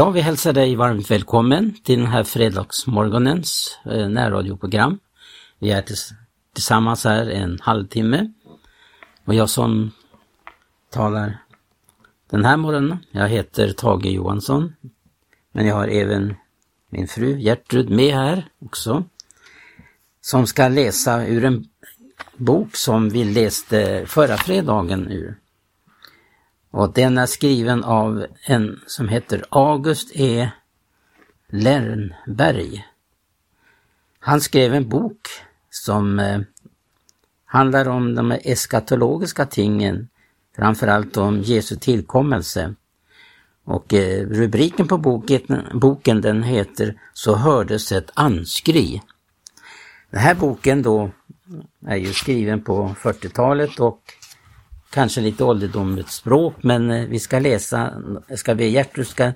Ja, vi hälsar dig varmt välkommen till den här fredagsmorgonens eh, närradioprogram. Vi är tillsammans här en halvtimme. Och jag som talar den här morgonen, jag heter Tage Johansson. Men jag har även min fru Gertrud med här också. Som ska läsa ur en bok som vi läste förra fredagen ur. Och den är skriven av en som heter August E. Lernberg. Han skrev en bok som eh, handlar om de eskatologiska tingen, framförallt om Jesu tillkommelse. Och eh, rubriken på boken, boken den heter Så hördes ett anskri. Den här boken då är ju skriven på 40-talet och kanske lite ålderdomligt språk men eh, vi ska läsa, ska vi, Gertrud ska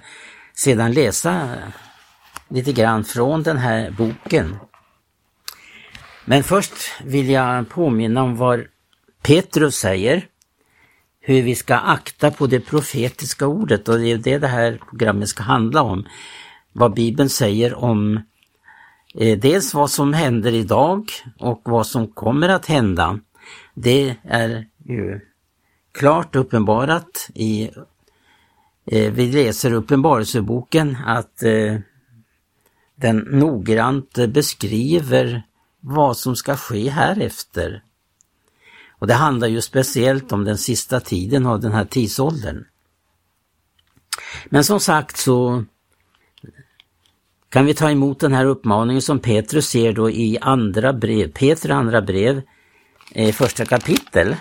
sedan läsa lite grann från den här boken. Men först vill jag påminna om vad Petrus säger, hur vi ska akta på det profetiska ordet och det är det det här programmet ska handla om. Vad Bibeln säger om eh, dels vad som händer idag och vad som kommer att hända. Det är ju klart uppenbarat i eh, vi läser Uppenbarelseboken att eh, den noggrant beskriver vad som ska ske härefter. Och det handlar ju speciellt om den sista tiden av den här tidsåldern. Men som sagt så kan vi ta emot den här uppmaningen som Petrus ser då i andra brev, Petrus andra brev, eh, första kapitel.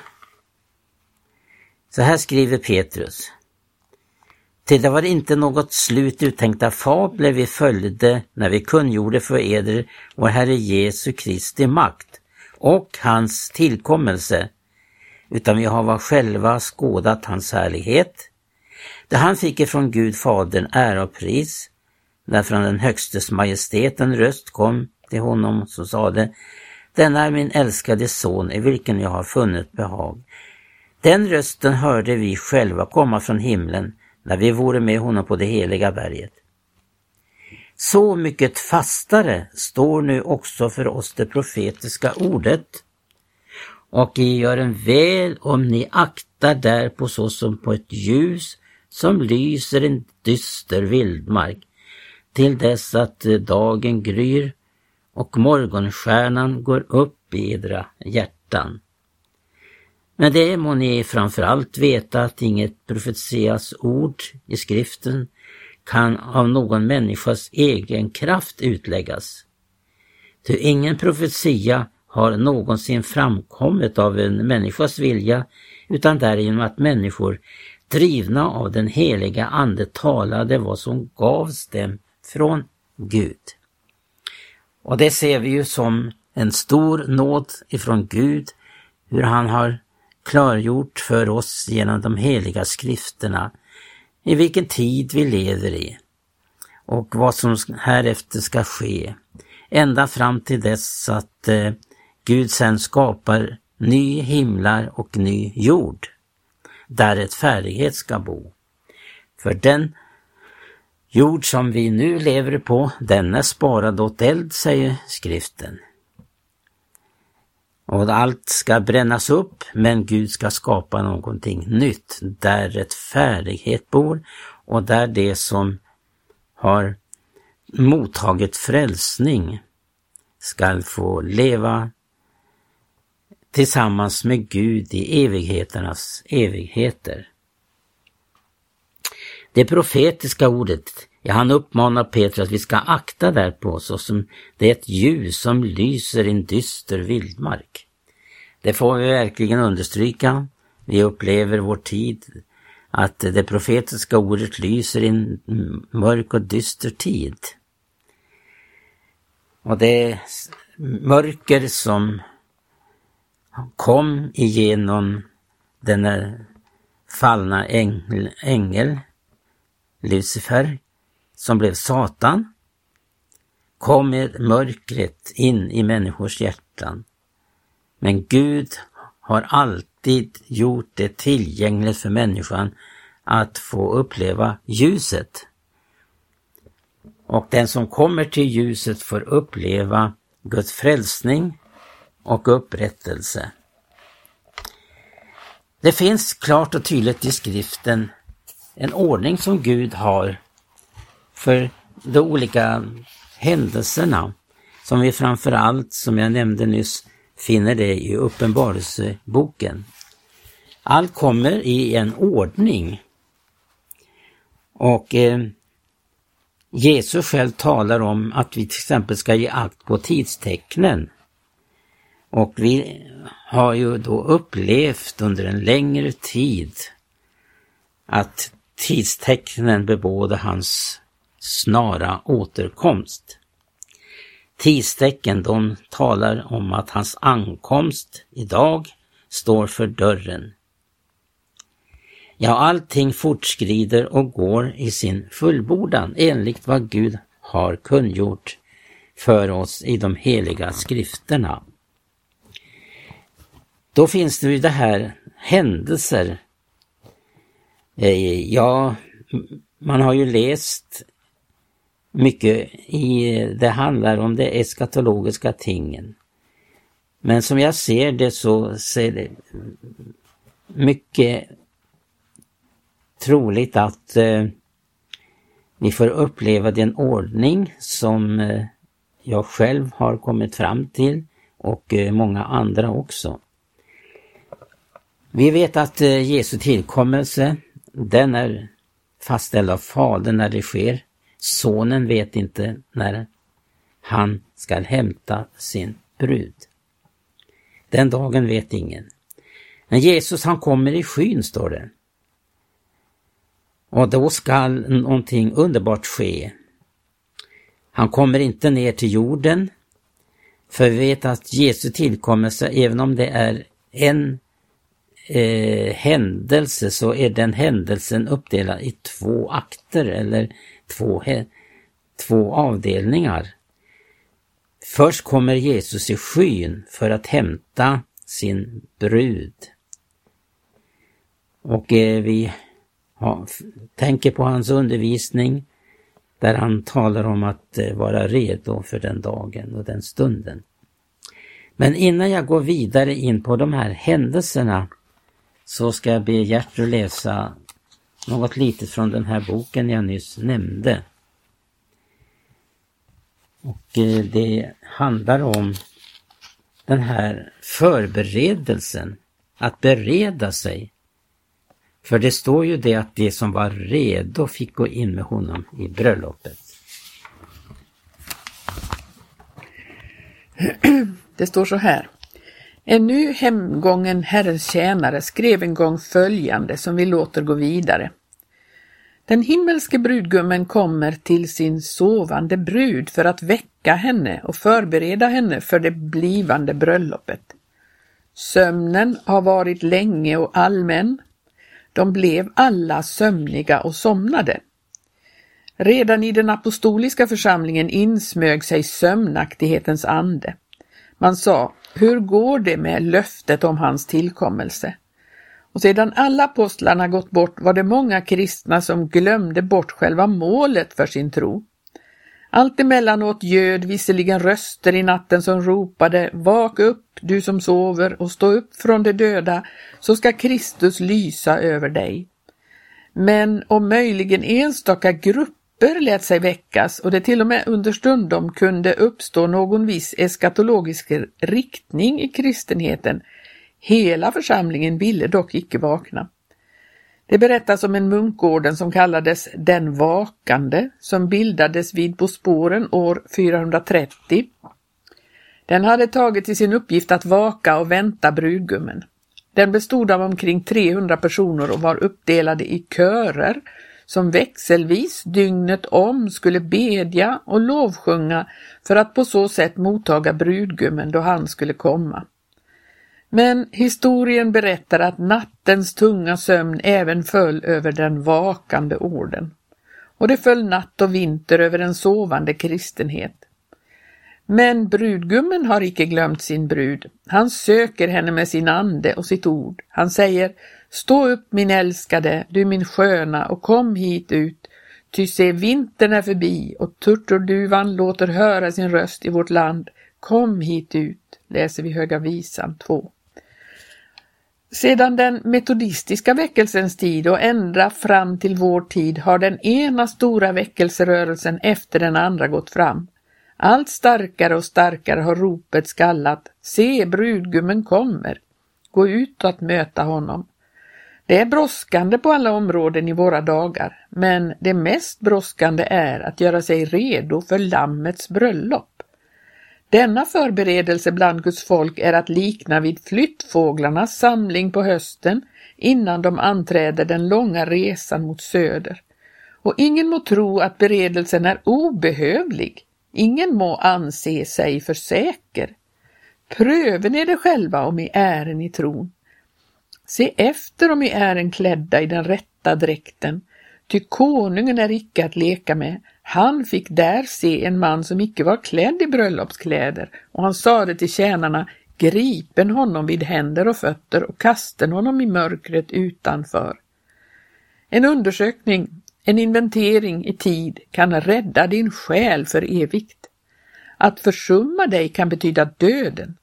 Så här skriver Petrus. Till det var inte något slut uttänkta fabler vi följde när vi kungjorde för eder vår Herre Jesu Kristi makt och hans tillkommelse, utan vi har själva skådat hans härlighet, det han fick ifrån Gud Fadern ära och pris, när från den högstes majestät en röst kom till honom som sade, denna är min älskade son i vilken jag har funnit behag. Den rösten hörde vi själva komma från himlen när vi vore med honom på det heliga berget. Så mycket fastare står nu också för oss det profetiska ordet. Och I gör en väl om ni aktar därpå såsom på ett ljus som lyser en dyster vildmark till dess att dagen gryr och morgonstjärnan går upp i edra hjärtan. Men det må ni framförallt veta att inget profetias ord i skriften kan av någon människas egen kraft utläggas. Ty ingen profetia har någonsin framkommit av en människas vilja utan därigenom att människor drivna av den heliga Ande talade vad som gavs dem från Gud. Och det ser vi ju som en stor nåd ifrån Gud, hur han har klargjort för oss genom de heliga skrifterna i vilken tid vi lever i och vad som härefter ska ske. Ända fram till dess att eh, Gud sen skapar ny himlar och ny jord där ett färdighet ska bo. För den jord som vi nu lever på, den är sparad åt eld, säger skriften. Och allt ska brännas upp, men Gud ska skapa någonting nytt, där rättfärdighet bor och där det som har mottagit frälsning skall få leva tillsammans med Gud i evigheternas evigheter. Det profetiska ordet, ja han uppmanar Petrus att vi ska akta därpå såsom det är ett ljus som lyser i en dyster vildmark. Det får vi verkligen understryka. Vi upplever vår tid att det profetiska ordet lyser i en mörk och dyster tid. Och det mörker som kom igenom denna fallna ängel, ängel Lucifer, som blev Satan, kom med mörkret in i människors hjärtan. Men Gud har alltid gjort det tillgängligt för människan att få uppleva ljuset. och den som kommer till ljuset får uppleva Guds frälsning och upprättelse. Det finns klart och tydligt i skriften en ordning som Gud har för de olika händelserna som vi framförallt, som jag nämnde nyss, finner det i Uppenbarelseboken. Allt kommer i en ordning. Och eh, Jesus själv talar om att vi till exempel ska ge akt på tidstecknen. Och vi har ju då upplevt under en längre tid att tidstecknen bebådar hans snara återkomst. Tidstecken de talar om att hans ankomst idag står för dörren. Ja, allting fortskrider och går i sin fullbordan enligt vad Gud har kungjort för oss i de heliga skrifterna. Då finns det ju det här händelser. Eh, ja, man har ju läst mycket i, eh, det handlar om de eskatologiska tingen. Men som jag ser det så ser det mycket troligt att eh, vi får uppleva den ordning som eh, jag själv har kommit fram till och eh, många andra också. Vi vet att eh, Jesu tillkommelse, den är fastställd av Fadern när det sker. Sonen vet inte när han skall hämta sin brud. Den dagen vet ingen. Men Jesus han kommer i skyn, står det. Och då skall någonting underbart ske. Han kommer inte ner till jorden, för vi vet att Jesu tillkommelse, även om det är en eh, händelse, så är den händelsen uppdelad i två akter eller två, två avdelningar. Först kommer Jesus i skyn för att hämta sin brud. Och eh, vi ha, tänker på hans undervisning där han talar om att eh, vara redo för den dagen och den stunden. Men innan jag går vidare in på de här händelserna så ska jag be Gertrud läsa något litet från den här boken jag nyss nämnde. Och eh, det handlar om den här förberedelsen, att bereda sig för det står ju det att de som var redo fick gå in med honom i bröllopet. Det står så här. En nu hemgången Herrens tjänare skrev en gång följande som vi låter gå vidare. Den himmelske brudgummen kommer till sin sovande brud för att väcka henne och förbereda henne för det blivande bröllopet. Sömnen har varit länge och allmän, de blev alla sömniga och somnade. Redan i den apostoliska församlingen insmög sig sömnaktighetens ande. Man sa, hur går det med löftet om hans tillkommelse? Och sedan alla apostlarna gått bort var det många kristna som glömde bort själva målet för sin tro. Allt emellanåt göd visserligen röster i natten som ropade Vak upp, du som sover, och stå upp från de döda, så ska Kristus lysa över dig. Men om möjligen enstaka grupper grupper lät sig väckas och det till och med understundom kunde uppstå någon viss eskatologisk riktning i kristenheten, hela församlingen ville dock icke vakna. Det berättas om en munkorden som kallades Den vakande som bildades vid Bosporen år 430. Den hade tagit till sin uppgift att vaka och vänta brudgummen. Den bestod av omkring 300 personer och var uppdelade i körer som växelvis dygnet om skulle bedja och lovsjunga för att på så sätt mottaga brudgummen då han skulle komma. Men historien berättar att nattens tunga sömn även föll över den vakande orden. Och det föll natt och vinter över en sovande kristenhet. Men brudgummen har icke glömt sin brud. Han söker henne med sin ande och sitt ord. Han säger Stå upp min älskade, du min sköna och kom hit ut, Ty se, vintern är förbi och turturduvan låter höra sin röst i vårt land. Kom hit ut, läser vi Höga Visan 2. Sedan den metodistiska väckelsens tid och ända fram till vår tid har den ena stora väckelserörelsen efter den andra gått fram. Allt starkare och starkare har ropet skallat Se, brudgummen kommer! Gå ut att möta honom. Det är brådskande på alla områden i våra dagar, men det mest brådskande är att göra sig redo för Lammets bröllop. Denna förberedelse bland Guds folk är att likna vid flyttfåglarnas samling på hösten innan de anträder den långa resan mot söder. Och ingen må tro att beredelsen är obehövlig. Ingen må anse sig för säker. Pröven är det själva om i ären i tron. Se efter om i ären klädda i den rätta dräkten, ty konungen är icke att leka med. Han fick där se en man som icke var klädd i bröllopskläder, och han sade till tjänarna, gripen honom vid händer och fötter och kasten honom i mörkret utanför. En undersökning, en inventering i tid kan rädda din själ för evigt. Att försumma dig kan betyda döden.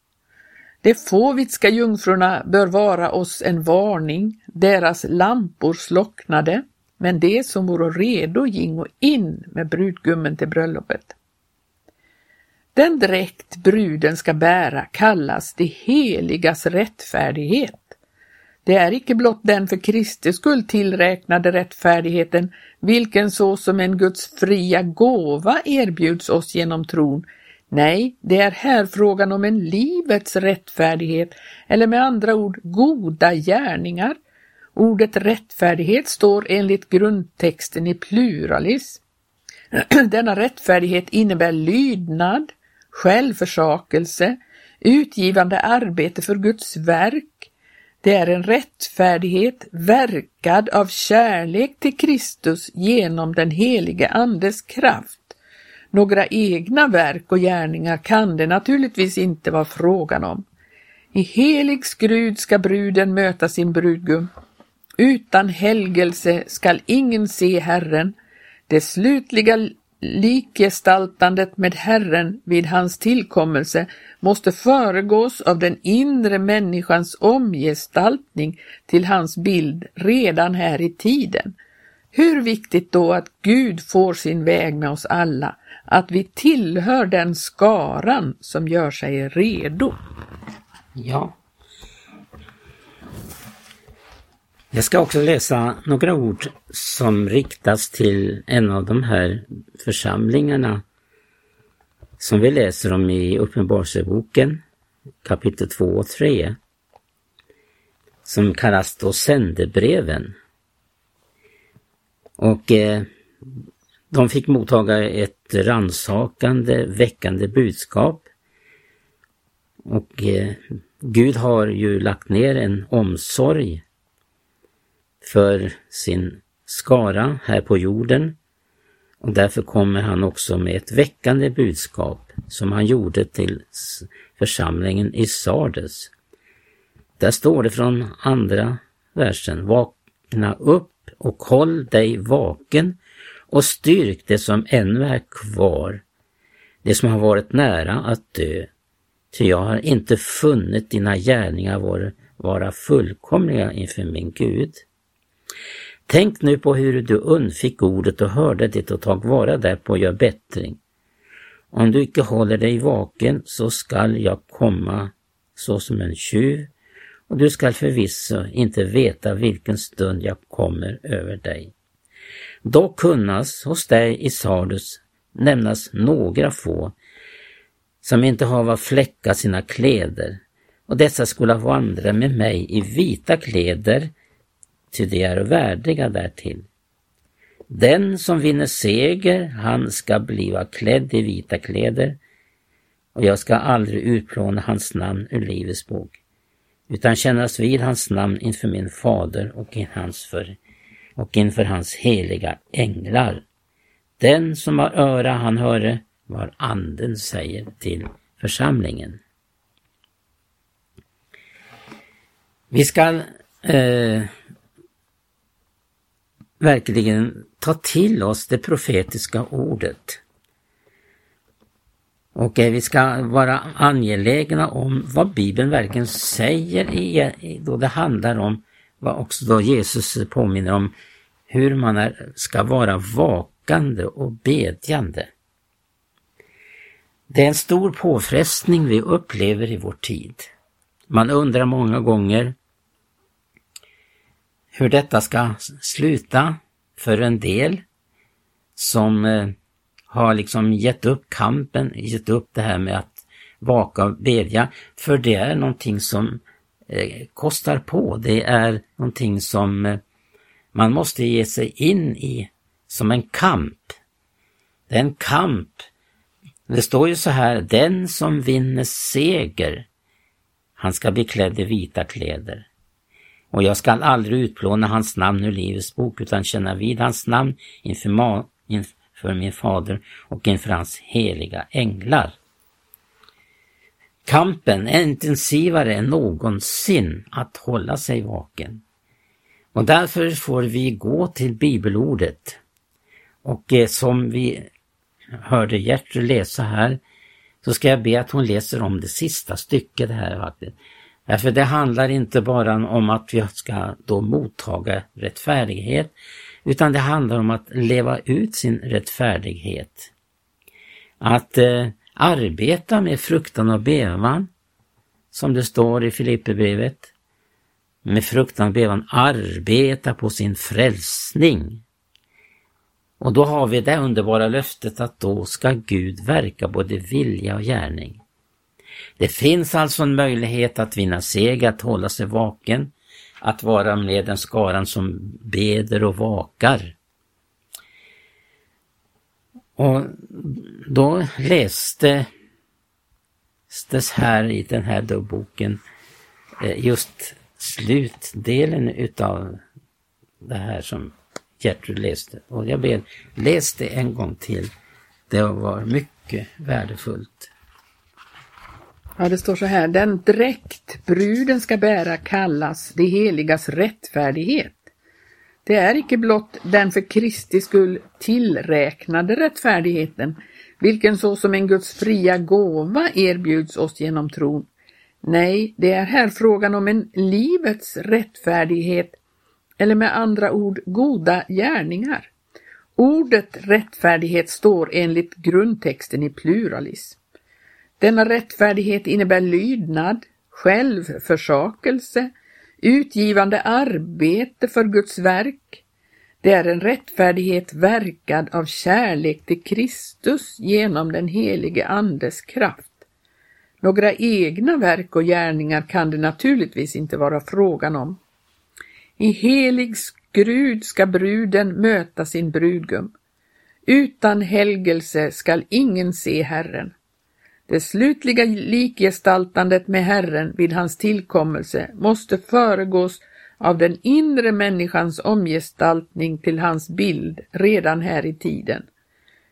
De fåvitska jungfrurna bör vara oss en varning, deras lampor slocknade, men de som vore redo gingo in med brudgummen till bröllopet. Den dräkt bruden ska bära kallas de heligas rättfärdighet. Det är icke blott den för Kristi skull tillräknade rättfärdigheten, vilken så som en Guds fria gåva erbjuds oss genom tron, Nej, det är här frågan om en livets rättfärdighet, eller med andra ord goda gärningar. Ordet rättfärdighet står enligt grundtexten i pluralis. Denna rättfärdighet innebär lydnad, självförsakelse, utgivande arbete för Guds verk. Det är en rättfärdighet verkad av kärlek till Kristus genom den helige Andes kraft. Några egna verk och gärningar kan det naturligtvis inte vara frågan om. I helig skrud ska bruden möta sin brudgum. Utan helgelse skall ingen se Herren. Det slutliga likgestaltandet med Herren vid hans tillkommelse måste föregås av den inre människans omgestaltning till hans bild redan här i tiden. Hur viktigt då att Gud får sin väg med oss alla, att vi tillhör den skaran som gör sig redo. Ja. Jag ska också läsa några ord som riktas till en av de här församlingarna som vi läser om i Uppenbarelseboken kapitel 2 och 3 som kallas då sändebreven. Och eh, de fick mottaga ett ransakande, väckande budskap. Och eh, Gud har ju lagt ner en omsorg för sin skara här på jorden. Och därför kommer han också med ett väckande budskap som han gjorde till församlingen i Sardes. Där står det från andra versen, vakna upp och håll dig vaken och styrk det som ännu är kvar, det som har varit nära att dö. Ty jag har inte funnit dina gärningar vara, vara fullkomliga inför min Gud. Tänk nu på hur du undfick ordet och hörde det och tag vara därpå och gör bättring. Om du icke håller dig vaken så skall jag komma såsom en tjuv och du skall förvisso inte veta vilken stund jag kommer över dig. Då kunnas hos dig i Sardus nämnas några få som inte hava fläckat sina kläder och dessa skola vandra med mig i vita kläder, ty de är värdiga därtill. Den som vinner seger, han ska bliva klädd i vita kläder och jag ska aldrig utplåna hans namn ur Livets bok, utan kännas vid hans namn inför min fader och in hans för och inför hans heliga änglar. Den som har öra han höre vad anden säger till församlingen. Vi ska eh, verkligen ta till oss det profetiska ordet. Och eh, vi ska vara angelägna om vad Bibeln verkligen säger i, då det handlar om vad också då Jesus påminner om hur man är, ska vara vakande och bedjande. Det är en stor påfrestning vi upplever i vår tid. Man undrar många gånger hur detta ska sluta för en del som eh, har liksom gett upp kampen, gett upp det här med att vaka och bedja, för det är någonting som eh, kostar på. Det är någonting som eh, man måste ge sig in i som en kamp. Det är en kamp. Det står ju så här, den som vinner seger, han ska bli klädd i vita kläder. Och jag skall aldrig utplåna hans namn ur Livets bok utan känna vid hans namn inför, inför för min fader och inför hans heliga änglar. Kampen är intensivare än någonsin att hålla sig vaken. Och därför får vi gå till bibelordet. Och eh, som vi hörde Gertrud läsa här, så ska jag be att hon läser om det sista stycket här faktiskt. Därför det handlar inte bara om att vi ska då mottaga rättfärdighet, utan det handlar om att leva ut sin rättfärdighet. Att eh, arbeta med fruktan och bevan, som det står i Filipperbrevet. Med fruktan och bevan arbeta på sin frälsning. Och då har vi det underbara löftet att då ska Gud verka både vilja och gärning. Det finns alltså en möjlighet att vinna seger, att hålla sig vaken, att vara med den skaran som beder och vakar. Och då läste det här i den här då boken eh, just slutdelen utav det här som Gertrud läste. Och jag ber, läs det en gång till. Det var mycket värdefullt. Ja, det står så här, den dräkt bruden ska bära kallas det heligas rättfärdighet. Det är icke blott den för Kristi skull tillräknade rättfärdigheten, vilken så som en Guds fria gåva erbjuds oss genom tron. Nej, det är här frågan om en livets rättfärdighet, eller med andra ord goda gärningar. Ordet rättfärdighet står enligt grundtexten i pluralis. Denna rättfärdighet innebär lydnad, självförsakelse, utgivande arbete för Guds verk. Det är en rättfärdighet verkad av kärlek till Kristus genom den helige Andes kraft. Några egna verk och gärningar kan det naturligtvis inte vara frågan om. I helig skrud ska bruden möta sin brudgum. Utan helgelse skall ingen se Herren. Det slutliga likgestaltandet med Herren vid hans tillkommelse måste föregås av den inre människans omgestaltning till hans bild redan här i tiden.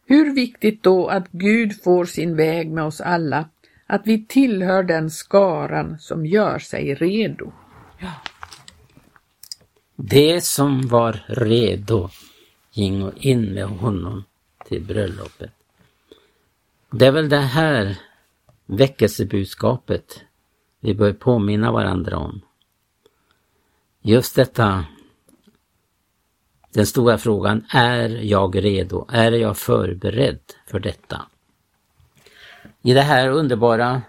Hur viktigt då att Gud får sin väg med oss alla, att vi tillhör den skaran som gör sig redo. Ja. Det som var redo ging in med honom till bröllopet. Det är väl det här väckelsebudskapet vi bör påminna varandra om. Just detta, den stora frågan, är jag redo? Är jag förberedd för detta? I det här underbara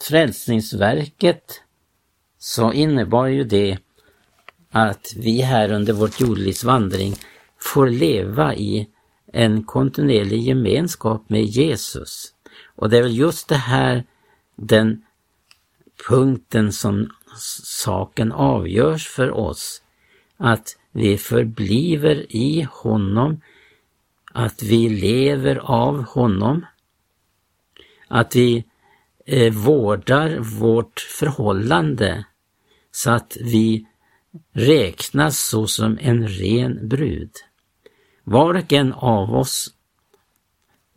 frälsningsverket så innebar ju det att vi här under vårt jordlivsvandring får leva i en kontinuerlig gemenskap med Jesus. Och det är väl just det här, den punkten som saken avgörs för oss. Att vi förbliver i honom, att vi lever av honom, att vi eh, vårdar vårt förhållande så att vi räknas såsom en ren brud. Var och en av oss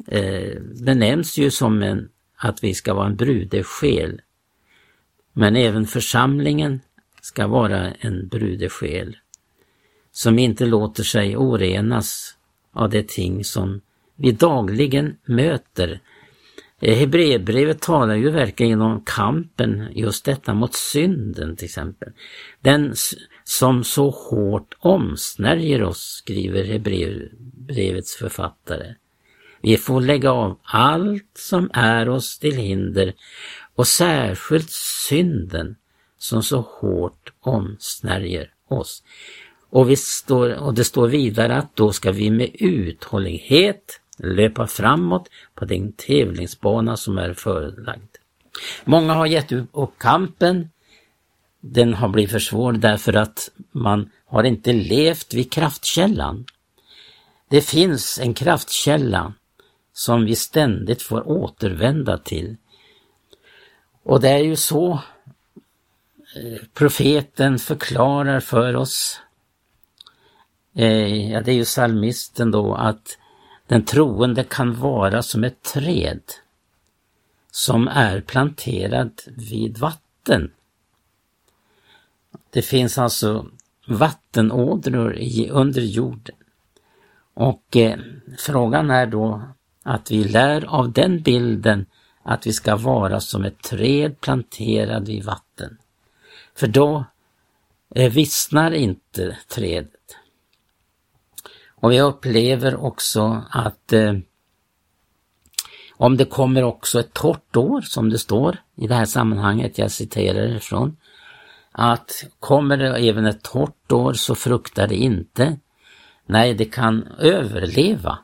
eh, benämns ju som en, att vi ska vara en brudesjäl. Men även församlingen ska vara en brudesjäl. som inte låter sig orenas av det ting som vi dagligen möter. Eh, Hebreerbrevet talar ju verkligen om kampen, just detta mot synden till exempel. Den som så hårt omsnärjer oss, skriver Hebreerbrevets författare. Vi får lägga av allt som är oss till hinder och särskilt synden som så hårt omsnärjer oss. Och, vi står, och det står vidare att då ska vi med uthållighet löpa framåt på den tävlingsbana som är förelagd. Många har gett upp kampen. Den har blivit för svår därför att man har inte levt vid kraftkällan. Det finns en kraftkälla som vi ständigt får återvända till. Och det är ju så eh, profeten förklarar för oss, eh, ja det är ju salmisten då, att den troende kan vara som ett träd som är planterad vid vatten. Det finns alltså vattenådror i, under jorden. Och eh, frågan är då att vi lär av den bilden att vi ska vara som ett träd planterad vid vatten. För då eh, vissnar inte trädet. Och vi upplever också att eh, om det kommer också ett torrt år, som det står i det här sammanhanget, jag citerar ifrån, att kommer det även ett torrt år så fruktar det inte. Nej, det kan överleva.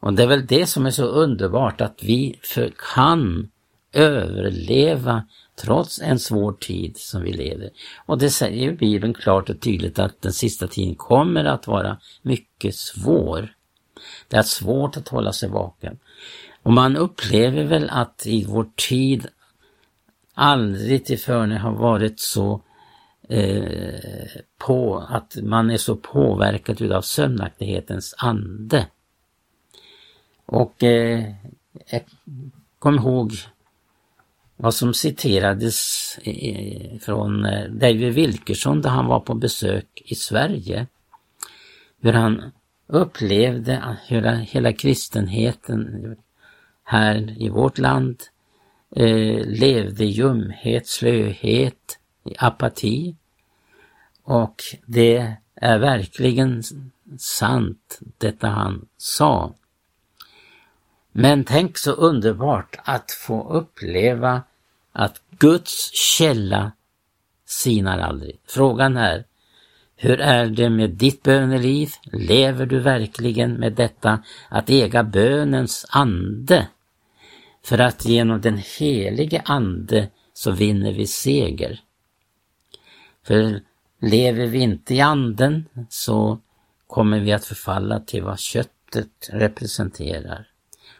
Och det är väl det som är så underbart att vi för, kan överleva trots en svår tid som vi lever. Och det säger ju Bibeln klart och tydligt att den sista tiden kommer att vara mycket svår. Det är svårt att hålla sig vaken. Och man upplever väl att i vår tid aldrig tillförne har varit så eh, på att man är så påverkad utav sömnaktighetens ande. Och eh, kom ihåg vad som citerades från eh, David Wilkerson då han var på besök i Sverige. Hur han upplevde hur hela kristenheten här i vårt land eh, levde i ljumhet, slöhet, i apati. Och det är verkligen sant detta han sa. Men tänk så underbart att få uppleva att Guds källa sinar aldrig. Frågan är, hur är det med ditt böneliv? Lever du verkligen med detta att äga bönens ande? För att genom den helige ande så vinner vi seger. För lever vi inte i anden så kommer vi att förfalla till vad köttet representerar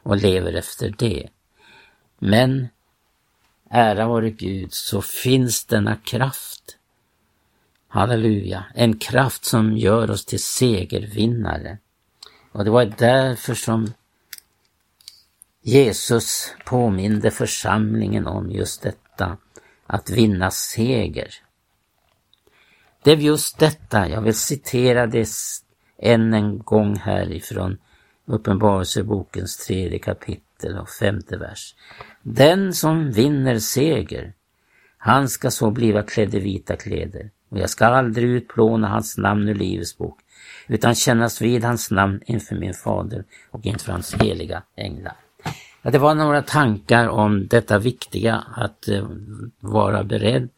och lever efter det. Men ära vare Gud, så finns denna kraft. Halleluja, en kraft som gör oss till segervinnare. Och det var därför som Jesus påminde församlingen om just detta, att vinna seger. Det är just detta, jag vill citera det än en gång härifrån Uppenbarelsebokens tredje kapitel och femte vers. Den som vinner seger, han ska så bliva klädd i vita kläder och jag ska aldrig utplåna hans namn ur Livets bok, utan kännas vid hans namn inför min fader och inför hans heliga änglar. Ja, det var några tankar om detta viktiga att eh, vara beredd,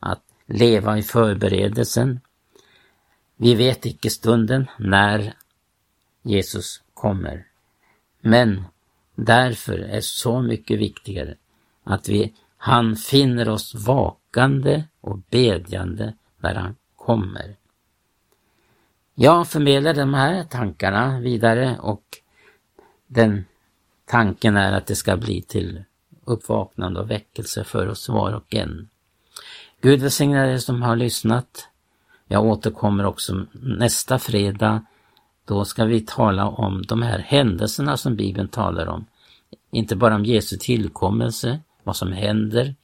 att leva i förberedelsen. Vi vet icke stunden när Jesus kommer. Men därför är så mycket viktigare att vi, han finner oss vakande och bedjande när han kommer. Jag förmedlar de här tankarna vidare och den tanken är att det ska bli till uppvaknande och väckelse för oss var och en. Gud välsigne er som har lyssnat. Jag återkommer också nästa fredag då ska vi tala om de här händelserna som Bibeln talar om. Inte bara om Jesu tillkommelse, vad som händer,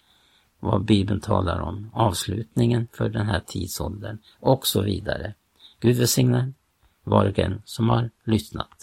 vad Bibeln talar om, avslutningen för den här tidsåldern och så vidare. Gud välsigne var och en som har lyssnat.